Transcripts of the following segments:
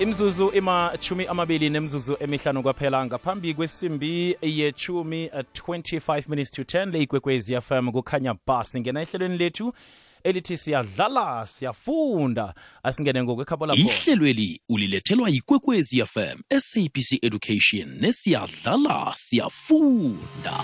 imzuzu imachumi amabili nemzuzu emihlanu kwaphela ngaphambi kwesimbi yechumi uh, 25 minutes to 10 le ikwekwezi fm kukhanya bus ngena ehlelweni lethu elithi siyadlala siyafunda. Asingene ngokwekhabo lapho ihlelweli ulilethelwa yikwekwezi fm sabc education nesiyadlala siyafunda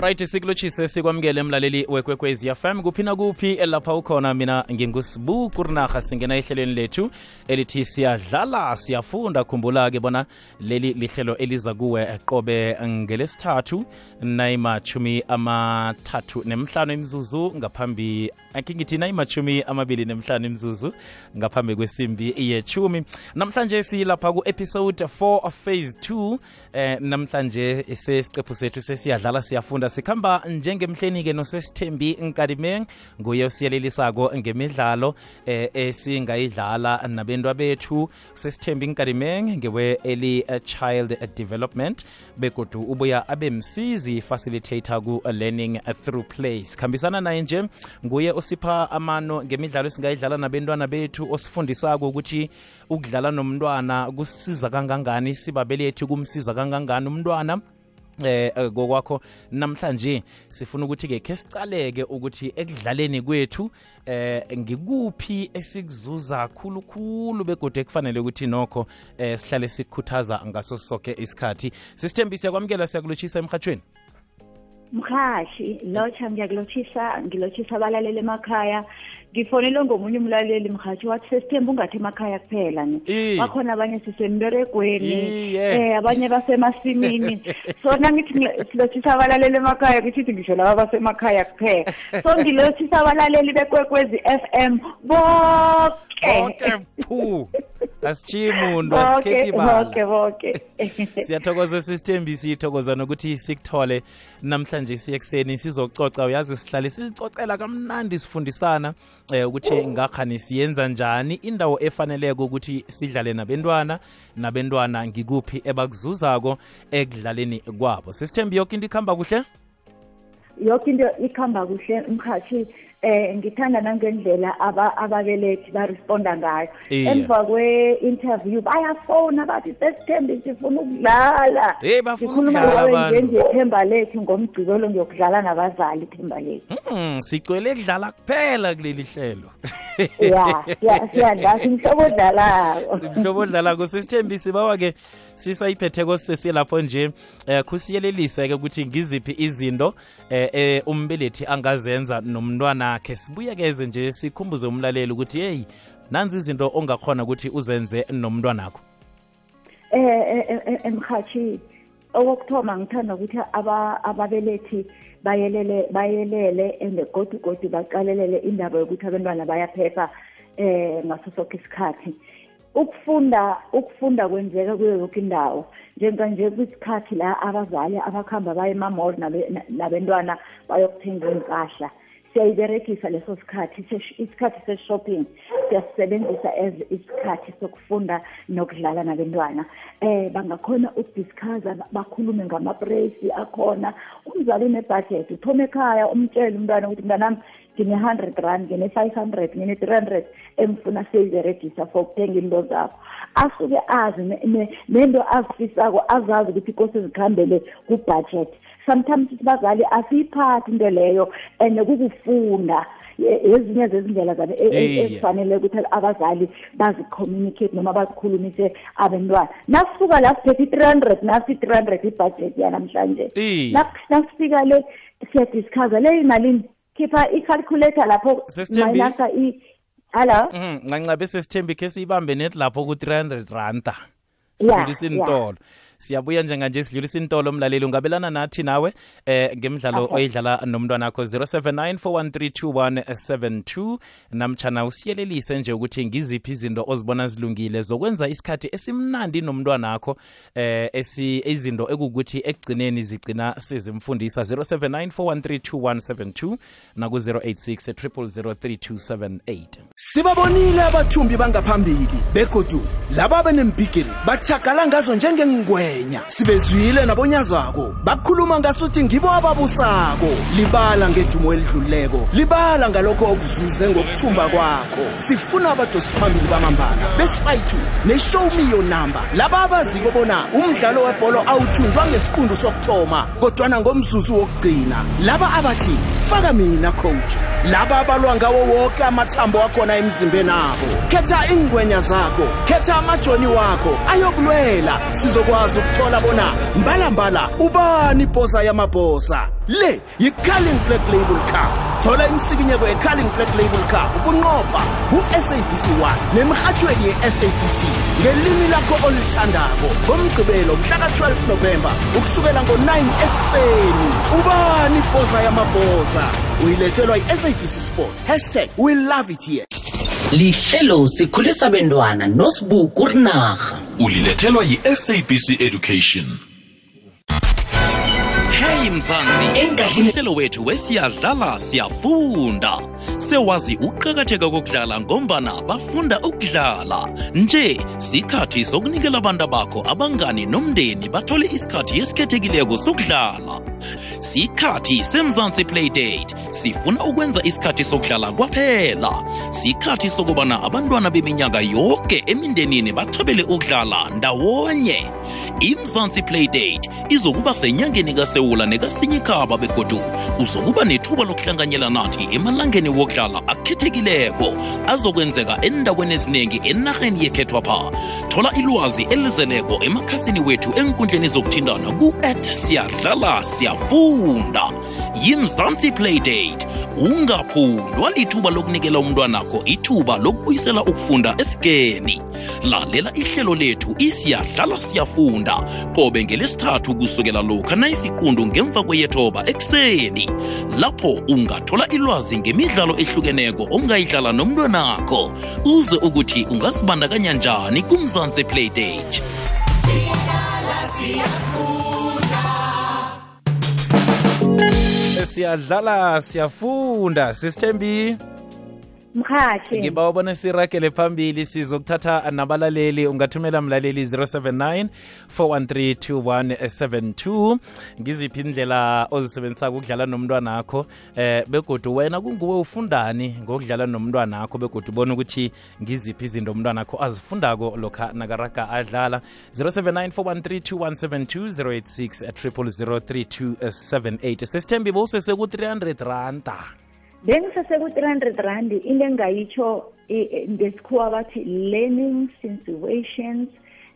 right sikulotshise sikwamukele mlaleli wekwekwezi fm kuphi na kuphi lapha ukhona mina ngingusibu kurinarha singena ehlelweni lethu elithi siyadlala siyafunda. Khumbula-ke bona leli lihlelo eliza kuwe qobe ngelesithathu nayimachumi amathathu nemhlanu imzuzu ngaphambi akhe ngithi nayimachumi amabili nemhlanu imzuzu ngaphambi kwesimbi yechumi namhlanje silapha ku-episode 4 of phase 2 eh, namhlanje sesiqephu sethu sesiyadlala siyafunda sikhamba njengemhleni-ke nosesithembi nkadimeng nguye osiyelelisako ngemidlalo eh, esingayidlala nabentwa bethu sesithembi nkadimeng ngewe-early child development begodu ubuya abe msizi facilitator ku-learning through play sikhambisana naye nje nguye osipha amano ngemidlalo esingayidlala nabentwana bethu osifundisako ukuthi ukudlala nomntwana kusiza kangangani sibabelethu kumsiza kangangani umntwana eh kokwakho namhlanje sifuna ukuthi-ke khe sicaleke ukuthi ekudlaleni kwethu eh ngikuphi esikuzuza khulukhulu begode kufanele ukuthi nokho eh sihlale sikukhuthaza ngaso sonke isikhathi. Sisithembise siyakwamukela siyakulotshisa emhathweni mhashi lotsha ngiyakulotshisa ngilotshisa abalaleli emakhaya ngifonelwe ngomunye umlaleli mhathi wathi sesithemba ungathi emakhaya kuphela ni Iye. bakhona abanye sisemberegweni Iye. eh abanye basemasimini so nangithi ngilo- silotshisa abalaleli emakhaya kutshithi ngisho laba basemakhaya kuphela so ngilotshisa abalaleli bekwekwezi f m boke bonke phu. Asitshiyi muntu boke asikhethi boke bala. boke. Siyathokoza sisithembi siyithokoza nokuthi sikuthole namhlanje siyekuseni sizococa uyazi sihlale sizicocela kamnandi sifundisana eh, ukuthi ngakhani siyenza njani indawo efaneleko ukuthi sidlale nabentwana nabentwana ngikuphi ebakuzuzako ekudlaleni kwabo. Sisithembi yoke into ikuhamba kuhle? Yonke into ikuhamba kuhle mkhathi eh ngithanda nangendlela aba ababelethi baresponda ngayo. Iye. emva kwe-interview bayafona bathi sesithembi sifuna ukudlala. Eh, bafuna Ngikhuluma ukudlala nawe abantu. nje ithemba lethu ngomgcibelo ngiyokudlala nabazali ithemba lethu. Hmm, sigcwele kudlala kuphela kuleli hlelo. Ya siya- siyadlala simhlobo odlalako. Simhlobo odlalako sisithembi sibawa-ke sisayiphetheko siseselapho nje eh kusiyelelise-ke ukuthi ngiziphi izinto eh, eh umbelethi angazenza nomntwanakhe. Sibuyekeze nje sikhumbuze umlaleli ukuthi heyi nanzi izinto ongakhona ukuthi uzenze nomntwanakho? Eh eh, eh, eh, emhathi okokuthoma ngithanda ukuthi aba ababelethi bayelele bayelele and godu godu baqalelele indaba yokuthi abantwana bayaphepha eh ngaso sonke isikhathi. Ukufunda ukufunda kwenzeka kuyo yonke indawo. Njenganje kwisikhathi la abazali abakhamba baye emamall nabe- na- nabentwana bayokuthenga impahla siyayiberegisa leso sikhathi sesh- isikhathi se-shopping. Siyasisebenzisa as isikhathi sokufunda nokudlala nabentwana. Eh bangakhona ukudiscussa bakhulume ngamapresi akhona. Umzali unebudget uthoma ekhaya umtshele umntwana ukuthi mntanami ngine-hundred rand ngine-five hundred ngine-three hundred engifuna siyiberegisa for ukuthenga into zakho. Asuke azi ne- ne- nento azifisako azazi ukuthi kose zikhambele kubudget. Sometimes sibazali asiyiphathi into leyo and kukufunda. Ezinye zezindlela zabe e- e- ezifanele ukuthi abazali bazicommunicate noma bazikhulumise abantwana nasisuka la siphethe i-three hundred nasi i-three hundred ibudget yanamhlanje. Nasifika le siyadiscussa le imalini khipha i-calculator lapho Sesithembi. mayinasa i hallo Mhm, ncancabe sesithembi khe siyibambe nethi lapho ku-300 randa. Ya, sidlulisa intolo siyabuya njenganje sidlulisa intolo mlaleli ungabelana nathi nawe eh ngemidlalo Okay. oyidlala nomntwana wakho 0794132172 namtshana usiyelelise nje ukuthi ngiziphi izinto ozibona zilungile zokwenza isikhathi esimnandi nomntwana wakho eh esi izinto ekukuthi ekugcineni zigcina sizimfundisa. 0794132172 naku 086 0003278 sibabonile abathumbi bangaphambili begodu laba benembhigiri bachagala ngazo njengengwe ngwenya sibezwile nabonyazako. Bakhuluma ngasuthi ngibo ababusako. Libala ngedumo elidluleko. Libala ngalokho okuzuze ngokuthumba kwakho. Sifuna abadosiphambili bamambala. Besibayithu ne-show me your number. Laba abaziko bona umdlalo webholo awuthunjwa ngesiqundu sokuthoma kodwana ngomzuzu wokugcina. Laba abathi faka mina coach. Laba abalwa ngawo woke amathambo akhona emzimbeni abo. Khetha ingwenya zakho. Khetha amajoni wakho. Ayokulwela. Sizokwazi ukuthola bona mbalambala ubani ibhosa yamabhosa le yi-carling black label cup. Thola imsikinyeko ye-carling black label cup ubunqopha ku-sabc 1 nemrhatshweni ye-sabc ngelimi lakho olithandako. Ngomgqibelo mhlaka-12 novemba ukusukela ngo-9 ekuseni. Ubani ibhosa yamabhosa uyilethelwa yi-sabc sport. Hashtag we love it here. Lihlelo sikhulisa bentwana nosibuku rinarha ulilethelwa yi-sabc education. Hey mzansi Engadini- uhlelo wethu wesiyadlala siyafunda. Sewazi ukuqakatheka kokudlala ngombana bafunda ukudlala. Nje sikhathi sokunikela abantu bakho abangani nomndeni bathole isikhathi esikhethekileko sokudlala. Sikhathi semzansi playdate sifuna ukwenza isikhathi sokudlala kwaphela. Sikhathi sokubana abantwana beminyaka yonke emindenini bathabele ukudlala ndawonye. Imzansi playdate izokuba senyangeni kasewula nekasinyikaba begodu uzokuba nethuba lokuhlanganyela nathi emalangeni wokudlala akhethekileko azokwenzeka endaweni eziningi enarheni yekhethwapha. Thola ilwazi elizeleko emakhasini wethu enkundleni zokuthindana ku-at siyadlala siyafunda yimzansi playdate ungaphundwa lithuba lokunikela umntwanakho ithuba lokubuyisela ukufunda esigeni lalela ihlelo lethu isiyadlala siyafunda. Qobe ngelesithathu kusukela lokha nayisiqundu ngemva kweyethoba ekuseni lapho ungathola ilwazi ngemidlalo ehlukeneko ongayidlala nomntwanakho. Uze ukuthi ungazibandakanya njani kumzansi playdate. Siyadlala siyafunda sisithembi. Mkhathi ngiba ubona sirakele phambili sizokuthatha nabalaleli. Ungathumela mlaleli 079 4132172 ngiziphi indlela ozisebenzisako ukudlala nomntwana akho eh begodu wena kunguwe ufundani ngokudlala nomntwana akho begodu ubona ukuthi ngiziphi izinto umntwana akho azifundako lokha nakaraga adlala. 079 413 2172 086 3278 sesithembi bowuseseku-300 randa bengiseseku-three hundred rand into engayitsho ngesikhuwa bathi learning situations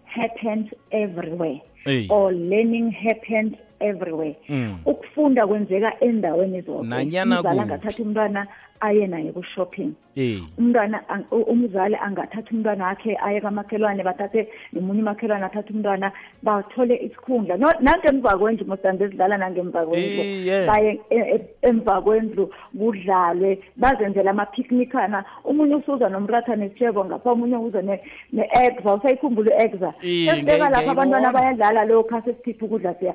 happens everywhere Eyi. or learning happens everywhere Mm. ukufunda kwenzeka endaweni zoke Nanyana umzali kuphi. angathatha umntwana aye naye ku-shopping Eh. umntwana ang- u- umzali angathatha umntwana wakhe aye kamakhelwane bathathe nomunye umakhelwane athathe umntwana bathole isikhundla No- nangemva kwendlu mosande zidlala nangemva kwendlu Iye. baye e- e- emva kwendlu kudlalwe bazenzela ama-picnicana omunye usuza nomratha nesitshebo ngapha omunye uza ne- ne-exa usayikhumbula i-exa Iye, sesibeka lapha ngiyayibona. abantwana bayadlala lokhu sesiphipa ukudla siya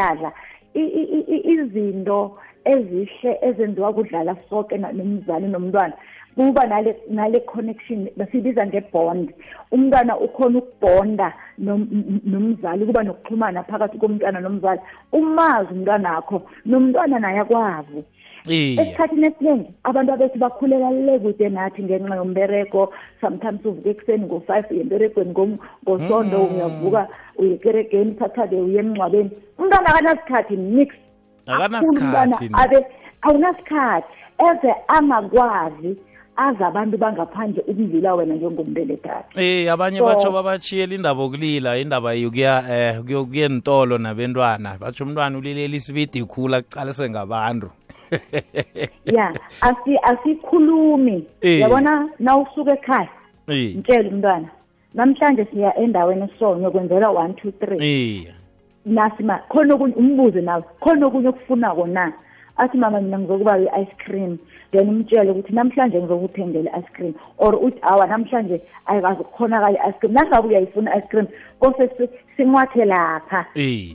bayadla I- i- i- i- izinto ezihle ezenziwa kudlala soke na- nomzali nomntwana kuba nale nale connection basibiza ngebond. Umntwana ukhona ukubonda nom- n- nomzali kuba nokuxhumana phakathi komntwana nomzali. Umazi umntwana akho nomntwana naye akwazi. Iya. Esikhathini esiningi abantu abethu bakhulela le kude nathi ngenxa yombereko sometimes uvuka ekuseni ngo-five uye emberegweni ngosondo uyavuka uye ekeregeni sathade uye emngcwabeni. Umntwana akanasikhathi nix Akanasikhathi, abe awunasikhathi. Eze angakwazi azi abantu bangaphandle ukudlula wena njengombelethakhe. Eh abanye So- batsho babachiyela indaba yokulila indaba yokuya eh kuyo- kuya entolo nabentwana. Batsho umntwana ulilela isibidi khula kucalise ngabantu. Ya asi asikhulumi. Eh. yabona nawusuka ekhaya? Eh. Mtshela umntwana namhlanje siya endaweni esonye kwenzela one two three. Eh. Nasi ma khona okunye umbuze nawe khona okunye okufunako na? Athi mama mina ngizokuba i-ice cream. Then umtshele ukuthi namhlanje ngizokuthengela i-ice cream. Or uthi awa namhlanje ayikazi kukhonakala i-ice cream. Nangabe uyayifuna i-ice cream kose si- sinqwathe lapha.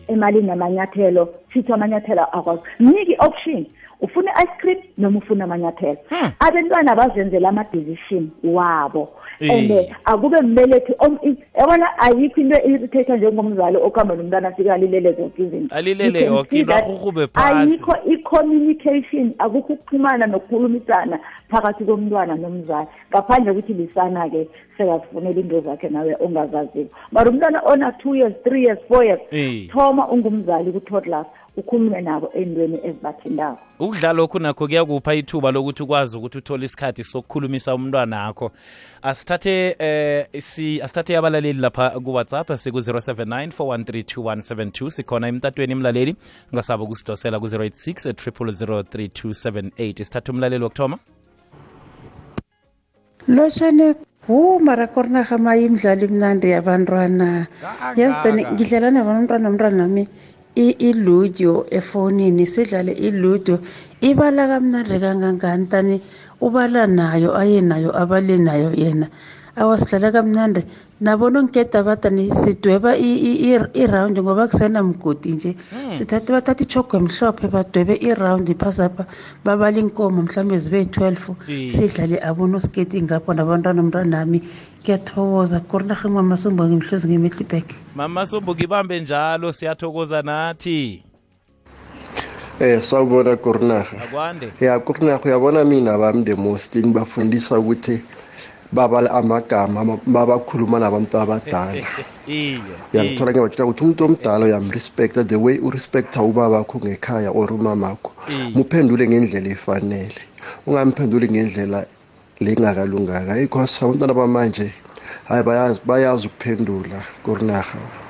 Emalini yamanyathelo sithi amanyathelo akwazi. Mnike i-option ufuna i-ice cream noma ufuna amanyathelo Hmm. abantwana bazenzela ama-decision wabo Eh. and eh, akube mbelethi om- i- yabona ayikho into irritate njengomzali okuhamba nomntwana afika alilele zonke izinto Alilele You can yoke see into, that arhurhube phasi. ayikho i-communication akukho ukuxhumana nokukhulumisana phakathi komntwana nomzali ngaphandle kokuthi lisana-ke sekazifunela into zakhe nawe ongazaziko mara umntwana ona-two years three years four years Eh. thoma ungumzali ku-toddlers ukhulume nabo ey'ntweni ezibathindako ukudlala lokhu nakho kuyakupha ithuba lokuthi ukwazi ukuthi uthole isikhathi sokukhulumisa umntwana akho asithathe eh si asithathe abalaleli lapha ku-whatsapp siku-079 4132172 sikhona emtatweni imlaleli ungasaba ukusidosela ku-086 0003278 sithathe umlaleli wokuthoma. Lotshane wu mara korinaga mayimdlalo imnandi yabantwana. Yazi tani ngidlala nabantwana umntwana nami iludo efonini sidlale iludo. Ibala kamnandi kangangani tani ubala nayo aye nayo abale nayo yena. Awasidlala kamnandi. Nabona ongikeda batani sidweba i- i- i- irawundi ngoba kusenamgodi nje. Sithathe bathatha ichogo emhlophe badwebe irawundi phasapha babala inkomo mhlawumbe zibe 12 Eh. sidlale abonosketi ngapho nabantwana mntwanami kuyathokoza korinarhe mwamasombo ngimhlozi ngemehlibek mama sombo ngibambe njalo siyathokoza nathi. Eh sawubona Kurnaga. akwande. Ya Kurnaga uyabona mina bami the most ngibafundisa ukuthi babala amagama ma- mabakhuluma nabantu abadala. iye Uyangithola ngibatshela ukuthi umuntu omdala uyamrespecta the way urespecta ubaba wakho ngekhaya or umamakho. Mm. Muphendule ngendlela efanele. Ungamphenduli ngendlela lengakalunganga. Because abantwana bamanje hayi bayazi bayazi ukuphendula Kurnaga.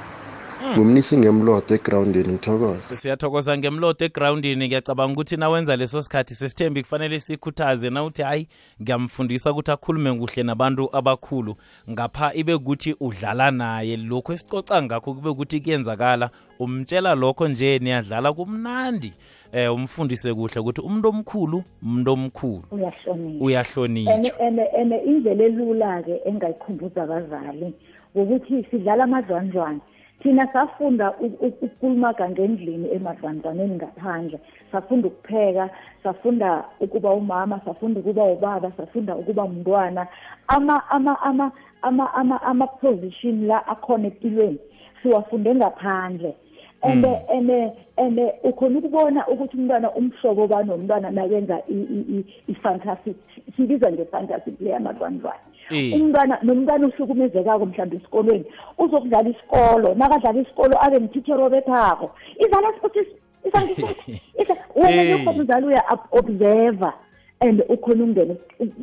Ngumnisi ngemlodo egroundini ngithokoza. siyathokoza ngemloto egrawundini. Ngiyacabanga ukuthi nawenza leso sikhathi sesithembi kufanele sikhuthaze nawuthi hayi ngiyamfundisa ukuthi akhulume kuhle nabantu abakhulu ngapha ibe kuthi udlala naye. Lokhu esicoca ngakho kube kuthi kuyenzakala. Umtshela lokho nje niyadlala kumnandi. Eh umfundise kuhle ukuthi umuntu omkhulu umuntu omkhulu. Uyahlonitshwa ene ene indlela elula-ke engayikhumbuza abazali ngokuthi sidlala amadlwanjwana thina safunda u- u- ukukulumaga ngendlini emadlwanjwaneni ngaphandle. Safunda ukupheka safunda ukuba umama safunda ukuba ubaba safunda ukuba mntwana. Ama ama ama ama ama ama-position la akhona empilweni siwafunde ngaphandle. And and and ukhona ukubona ukuthi umntwana umhlobo banomntwana nakenza i- i- i- i-fantasy sibiza nge-fantasy play yamadlwanjwana Eh. umntwana nomntwana uhlukumezekako mhlawumbe esikolweni uzokudlala isikolo nakadlala isikolo abe mtitsheri obethako idlala isangisuthi wena Eh. ngekhona uzali uya-observa and ukhona ukungena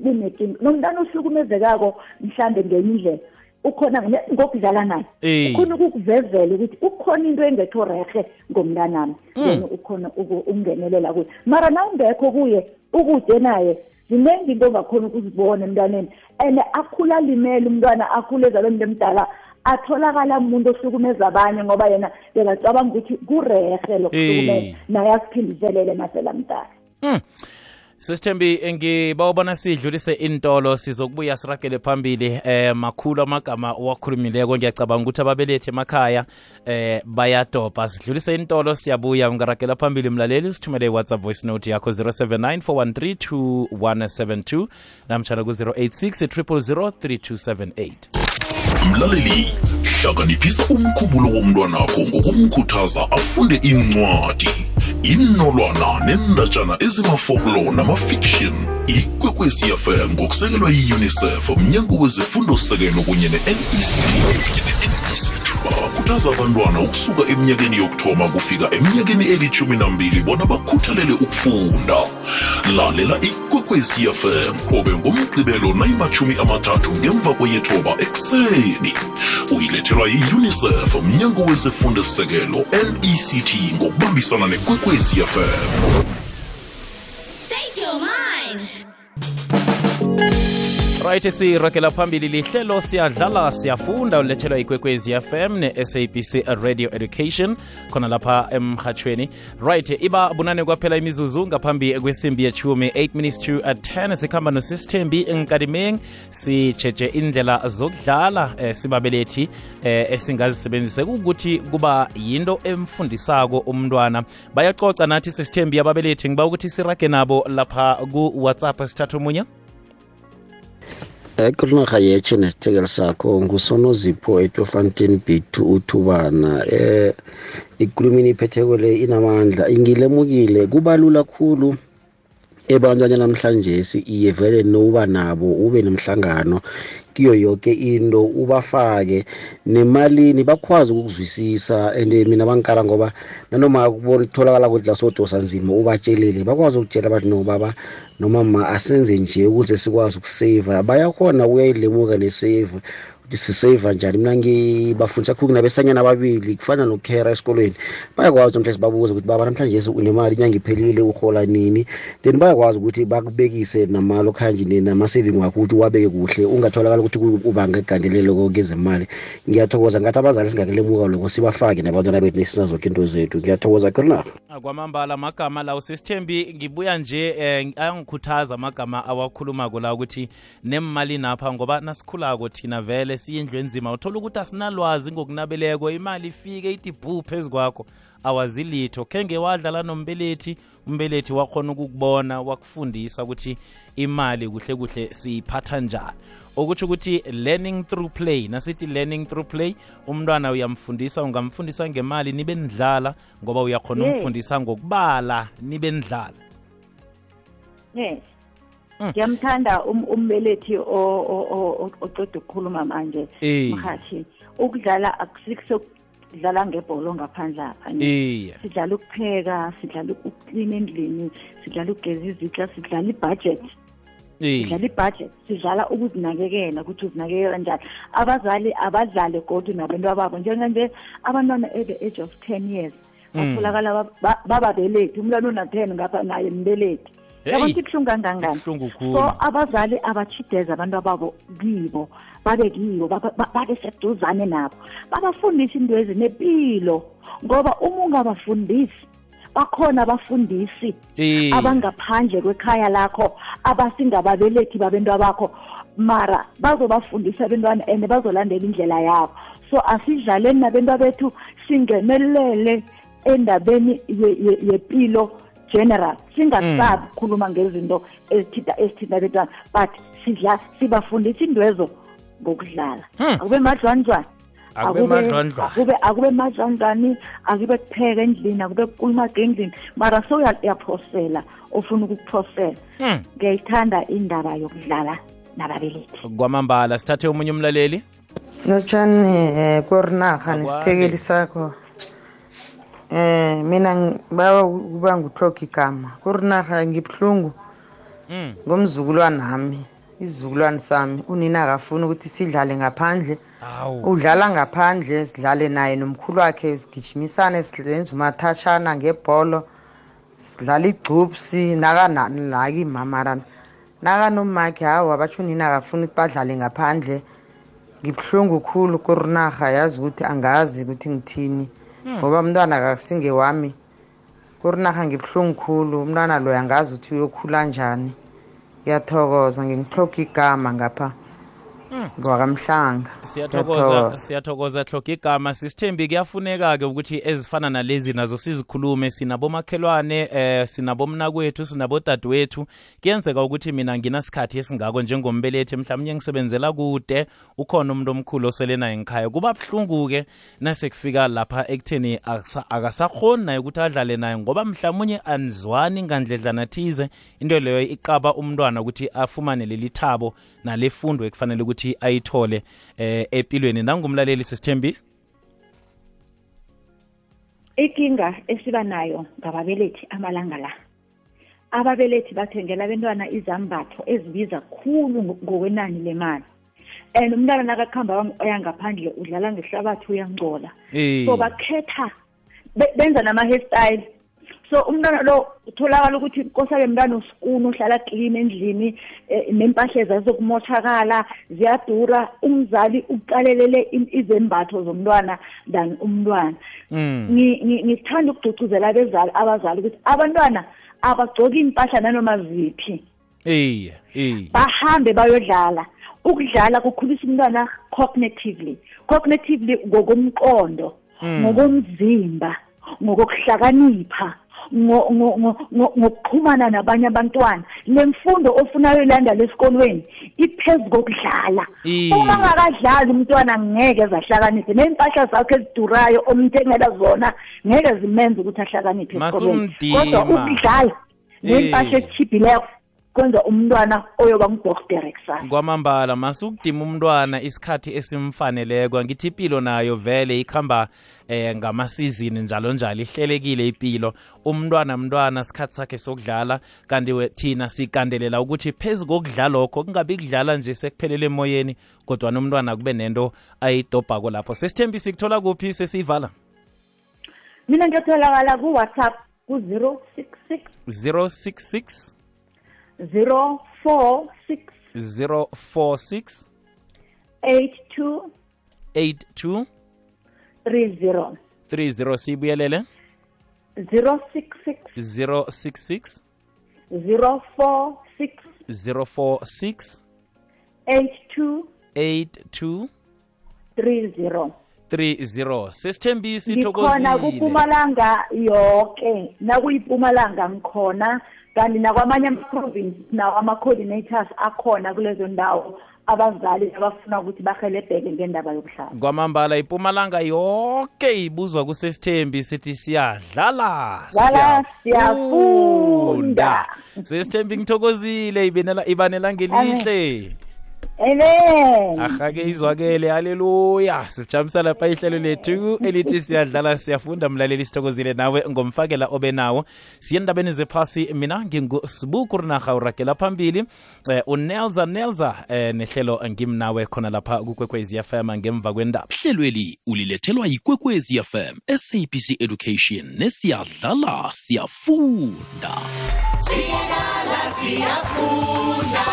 kunenkinga nomntwana ohlukumezekako mhlawumbe ngenye indlela ukhona nge- ngokudlala naye. Eh. ukhona ukukuvezela ukuthi ukhona into engekho rehe ngomntanami. Yena ukhona uku- ukungenelela kuye. Mara nawungekho kuye ukude naye ziningi into ongakhona ukuzibona emntwaneni and akhula alimele umntwana akhule ezalweni lemdala atholakala umuntu ohlukumeza abanye ngoba yena bekacabanga ukuthi kurehe lokuhlukumeza Eh. naye asiphindiselele masela mdala sesithembi ngibawubona sidlulise intolo sizokubuya siragele phambili eh makhulu amagama owakhulumileko. Ngiyacabanga ukuthi ababelethi emakhaya eh bayadobha. Sidlulise intolo siyabuya. Ungaragela phambili mlaleli usithumele i-whatsapp voice note yakho 079 413 2172 namtshana ku-086 3278 mlaleli hlakaniphisa umkhumbulo womntwanakho ngokumkhuthaza afunde incwadi inolwana nendatshana ezimafoklo namafiction ikwekwezi fm ngokusekelwa yi-unicef mnyango wezifundo-sekelo kunye ne-nect bakhuthaza abantwana ukusuka eminyakeni yokuthoma kufika eminyakeni elithumi nambili bona bakhuthalele ukufunda. Lalela ikwekwezi fm qobe ngomgqibelo nayimachumi amathathu ngemva kweyethoba ekuseni. Uyilethelwa yi-unicef mnyango wezifundo-sekelo nect ngokubambisana Ikwekwezi FM right siragela phambili lihlelo siyadlala siyafunda. Ulethelwa ikwekwezi fm ne-sabc radio education khona lapha emhatshweni right iba bunane kwaphela imizuzu ngaphambi kwesimbi yechumi 8 minutes to at 10 sikhamba nosisithembi enkadimeng sijeje indlela zokudlala eh, sibabelethi eh, esingazisebenzise. Ukuthi kuba yinto emfundisako umntwana. Bayacoca nathi sisithembi ababelethi ngiba ukuthi sirage nabo lapha ku-whatsapp sithatha omunye ekurinaga yeche nesithekelo sakho ngusonozipho etofontein b2 uthubana. Eh ikulumini iphetheko le inamandla ngilemukile kuba lula khulu ebantwanya namhlanje iye vele noba nabo ube nemhlangano kiyo yonke into ubafake nemalini bakwazi ukuzwisisa and mina bangikala ngoba nanoma kubona kutholakala ukuthi la sodosa nzima ubatshelile bakwazi ukutshela abantu no baba noma ma asenze nje ukuze sikwazi ukuseva bayakhona ukuyayilemuka nesave ukuthi siseva njani mina ngibafundisa khulu nabesanyana ababili kufana nokhera esikolweni. Bayakwazi nomhlanje babuze ukuthi baba namhlanje unemali inyanga iphelile uhola nini? Then bayakwazi ukuthi bakubekise namalo khanje nama-saving wakho ukuthi wabeke kuhle. Ungatholakala ukuthi ubanga igandelelo kezemali. Ngiyathokoza ngathi abazali singakelemuka loko sibafake nabantwana bethu nesisa zonke into zethu. Ngiyathokoza khona kwamambala magama lawo usesithembi ngibuya nje um ayangikhuthaza amagama awakhuluma la ukuthi nemali napha ngoba nasikhulako thina vele siyindlu enzima uthola ukuthi asinalwazi ngokunabeleko. Imali ifike ithi bhu phezu kwakho. Awazi litho khe wadlala nombelethi. Umbelethi wakhona ukukubona wakufundisa ukuthi imali kuhle kuhle siyiphatha njani. Okutsho ukuthi learning through play. Nasithi learning through play umntwana uyamfundisa ungamfundisa ngemali nibe nidlala ngoba uyakhona Yes. umfundisa ngokubala nibe nidlala. Yes. Ngiyamthanda um- umbelethi o- o- o- o- oceda ukukhuluma manje mhathi. Ukudlala akusikho kudlala ngebholo ngaphandle apha sidlala ukupheka sidlala ukuklina endlini sidlala ukugeza izitsha sidlala ibudget. Sidlala ibudget. Sidlala ukuzinakekela ukuthi uzinakekela njani abazali abadlale godu nabantu babo njenganje abantwana at the age of ten years Mm. batholakala ba- ba- bababelethi umntwana una-ten ngapha naye mbelethi. Yabona ukuthi kuhlungu kangangani? So abazali abatshideze abantu ababo kibo babe kibo babe seduzane nabo. Babafundise into ezinempilo ngoba uma ungabafundisi bakhona abafundisi abangaphandle kwekhaya lakho abasingababelethi babentwa bakho mara bazobafundisa abentwana and bazolandela indlela yabo. So asidlaleni nabentwa bethu singenelele endabeni ye- ye- yepilo general singasabi ukukhuluma ngezinto ezithinta ezithinta abentwana but sidla sibafundisa indwezo ngokudlala. Hmm. akube madlwanjwana. Akube akube- madlwanjwani akube akube madlwanjani akube kupheka endlini akube kukulumaga endlini mara sowuyaphosela ufuna ukukuphosela. Hmm. ngiyayithanda indaba yokudlala nababelethi. Kwamambala sithathe omunye umlaleli. Lotshani eh korinarha nesithekeli sakho eh mina ngibawa ukuba ngutloga igama. Korinarha ngibuhlungu Mm. ngomzukulwana nami isizukulwane sami. Unina akafuni ukuthi sidlale ngaphandle. Awu. Udlala ngaphandle sidlale naye nomkhulu wakhe sigijimisane silenza umathatshana ngebholo sidlala igcupsi nakanaki mamara nakanomakhe hawa batsho unina akafuni ukuthi badlale ngaphandle. Ngibuhlungu khulu korinarha yazi ukuthi angazi ukuthi ngithini. Ngoba umntwana akasingewami korinarha ngibuhlungu khulu. Umntwana loyo angazi ukuthi uyokhula njani. Ngiyathokoza ngimhloga igama ngapha. Ngwakamhlanga. Siyathokoza siyathokoza hloga igama. Sisithembi kuyafuneka-ke ukuthi ezifana nalezi nazo sizikhulume sinabomakhelwane eh sinabomnakwethu sinabodadewethu. Kuyenzeka ukuthi mina nginasikhathi esingako njengombelethi mhlawumnye ngisebenzela kude ukhona umuntu omkhulu osele naye ngikhaya kuba buhlungu-ke nasekufika lapha ekutheni akasa- akasakhoni naye ukuthi adlale naye ngoba mhlawumunye anizwani ngandledlana thize. Into leyo iqaba umntwana ukuthi afumane leli thabo nale fundo ekufanele ukuthi ayithole eh empilweni. Nangumlaleli sisithembi? Inkinga esiba nayo ngababelethi amalanga la. Ababelethi bathengela abentwana izambatho ezibiza khulu ngo- ngokwenani lemali. And umntwana nakakuhamba yangaphandle udlala ngehlabathi uyangcola. So bakhetha be- benza nama-hairstyle so umntwana lo utholakala ukuthi kosake mntwana usikuni uhlala clean endlini eh, nempahla zazokumoshakala ziyadura umzali uqalelele izembatho zomntwana than umntwana Mm. Ngi- ngithanda ukugcugcuzela abezali abazali ukuthi abantwana abagcoki impahla nanoma ziphi Iye, iye. bahambe bayodlala ukudlala kukhulisa umntwana cognitively cognitively ngokomqondo Mm. ngokomzimba ngokokuhlakanipha ngo- ngo- ngo- ngo- ngokuxhumana nabanye abantwana le mfundo ofuna uyoyilanda esikolweni iphezu kokudlala Iye. uma ngakadlali umntwana ngeke zahlakaniphe ney'mpahla zakhe ezidurayo omthengela zona ngeke zimenze ukuthi ahlakaniphe esikolweni Masumdima. kodwa ukudlala ney'mpahla Iye. Kwenza umntwana oyoba ngudoktere kusasa. Kwamambala masukudima umntwana isikhathi esimfaneleko angithi impilo nayo vele ikhamba eh ngamasizini njalo njalo ihlelekile impilo umntwana mntwana sikhathi sakhe sokudlala kanti thina sikandelela ukuthi phezu kokudlala lokho kungabi kudlala nje sekuphelele emoyeni kodwa nomntwana kube nento ayidobhako lapho. Sesithembi sikuthola kuphi sesiyivala mina ngiyatholakala ku-whatsapp ku-zero six six 066 046 046 82 82 30 30 siyibuyelele 066 066 046 046 82 82 30 30 sesithembisi thokozile. khona kupumalanga yonke nakuyipumalanga ngikhona. Kanti nakwamanye ama-province nawo ama-coordinators akhona kulezo ndawo abazali abafuna ukuthi bahelebheke ngendaba yokuhlala kwamambala ipumalanga yonke ibuzwa kusesithembi sithi siyadlala Dlala, siyafunda. sesithembi ngithokozile ibenela ibanela ngelihle amen. Ahake izwakele haleluya. Sijamisa lapha ihlelo lethu elithi siyadlala siyafunda. Mlaleli sithokozile nawe ngomfakela obe nawo siye endabeni zephasi mina ngingusibuku rinaha uragela phambili. Eh, unelza nelza eh, nehlelo ngimnawe khona lapha kukwekwezi fm ngemva kwendaba. Hlelweli ulilethelwa yikwekwezi fm sabc education nesiyadlala siyafunda. Siyadlala siyafunda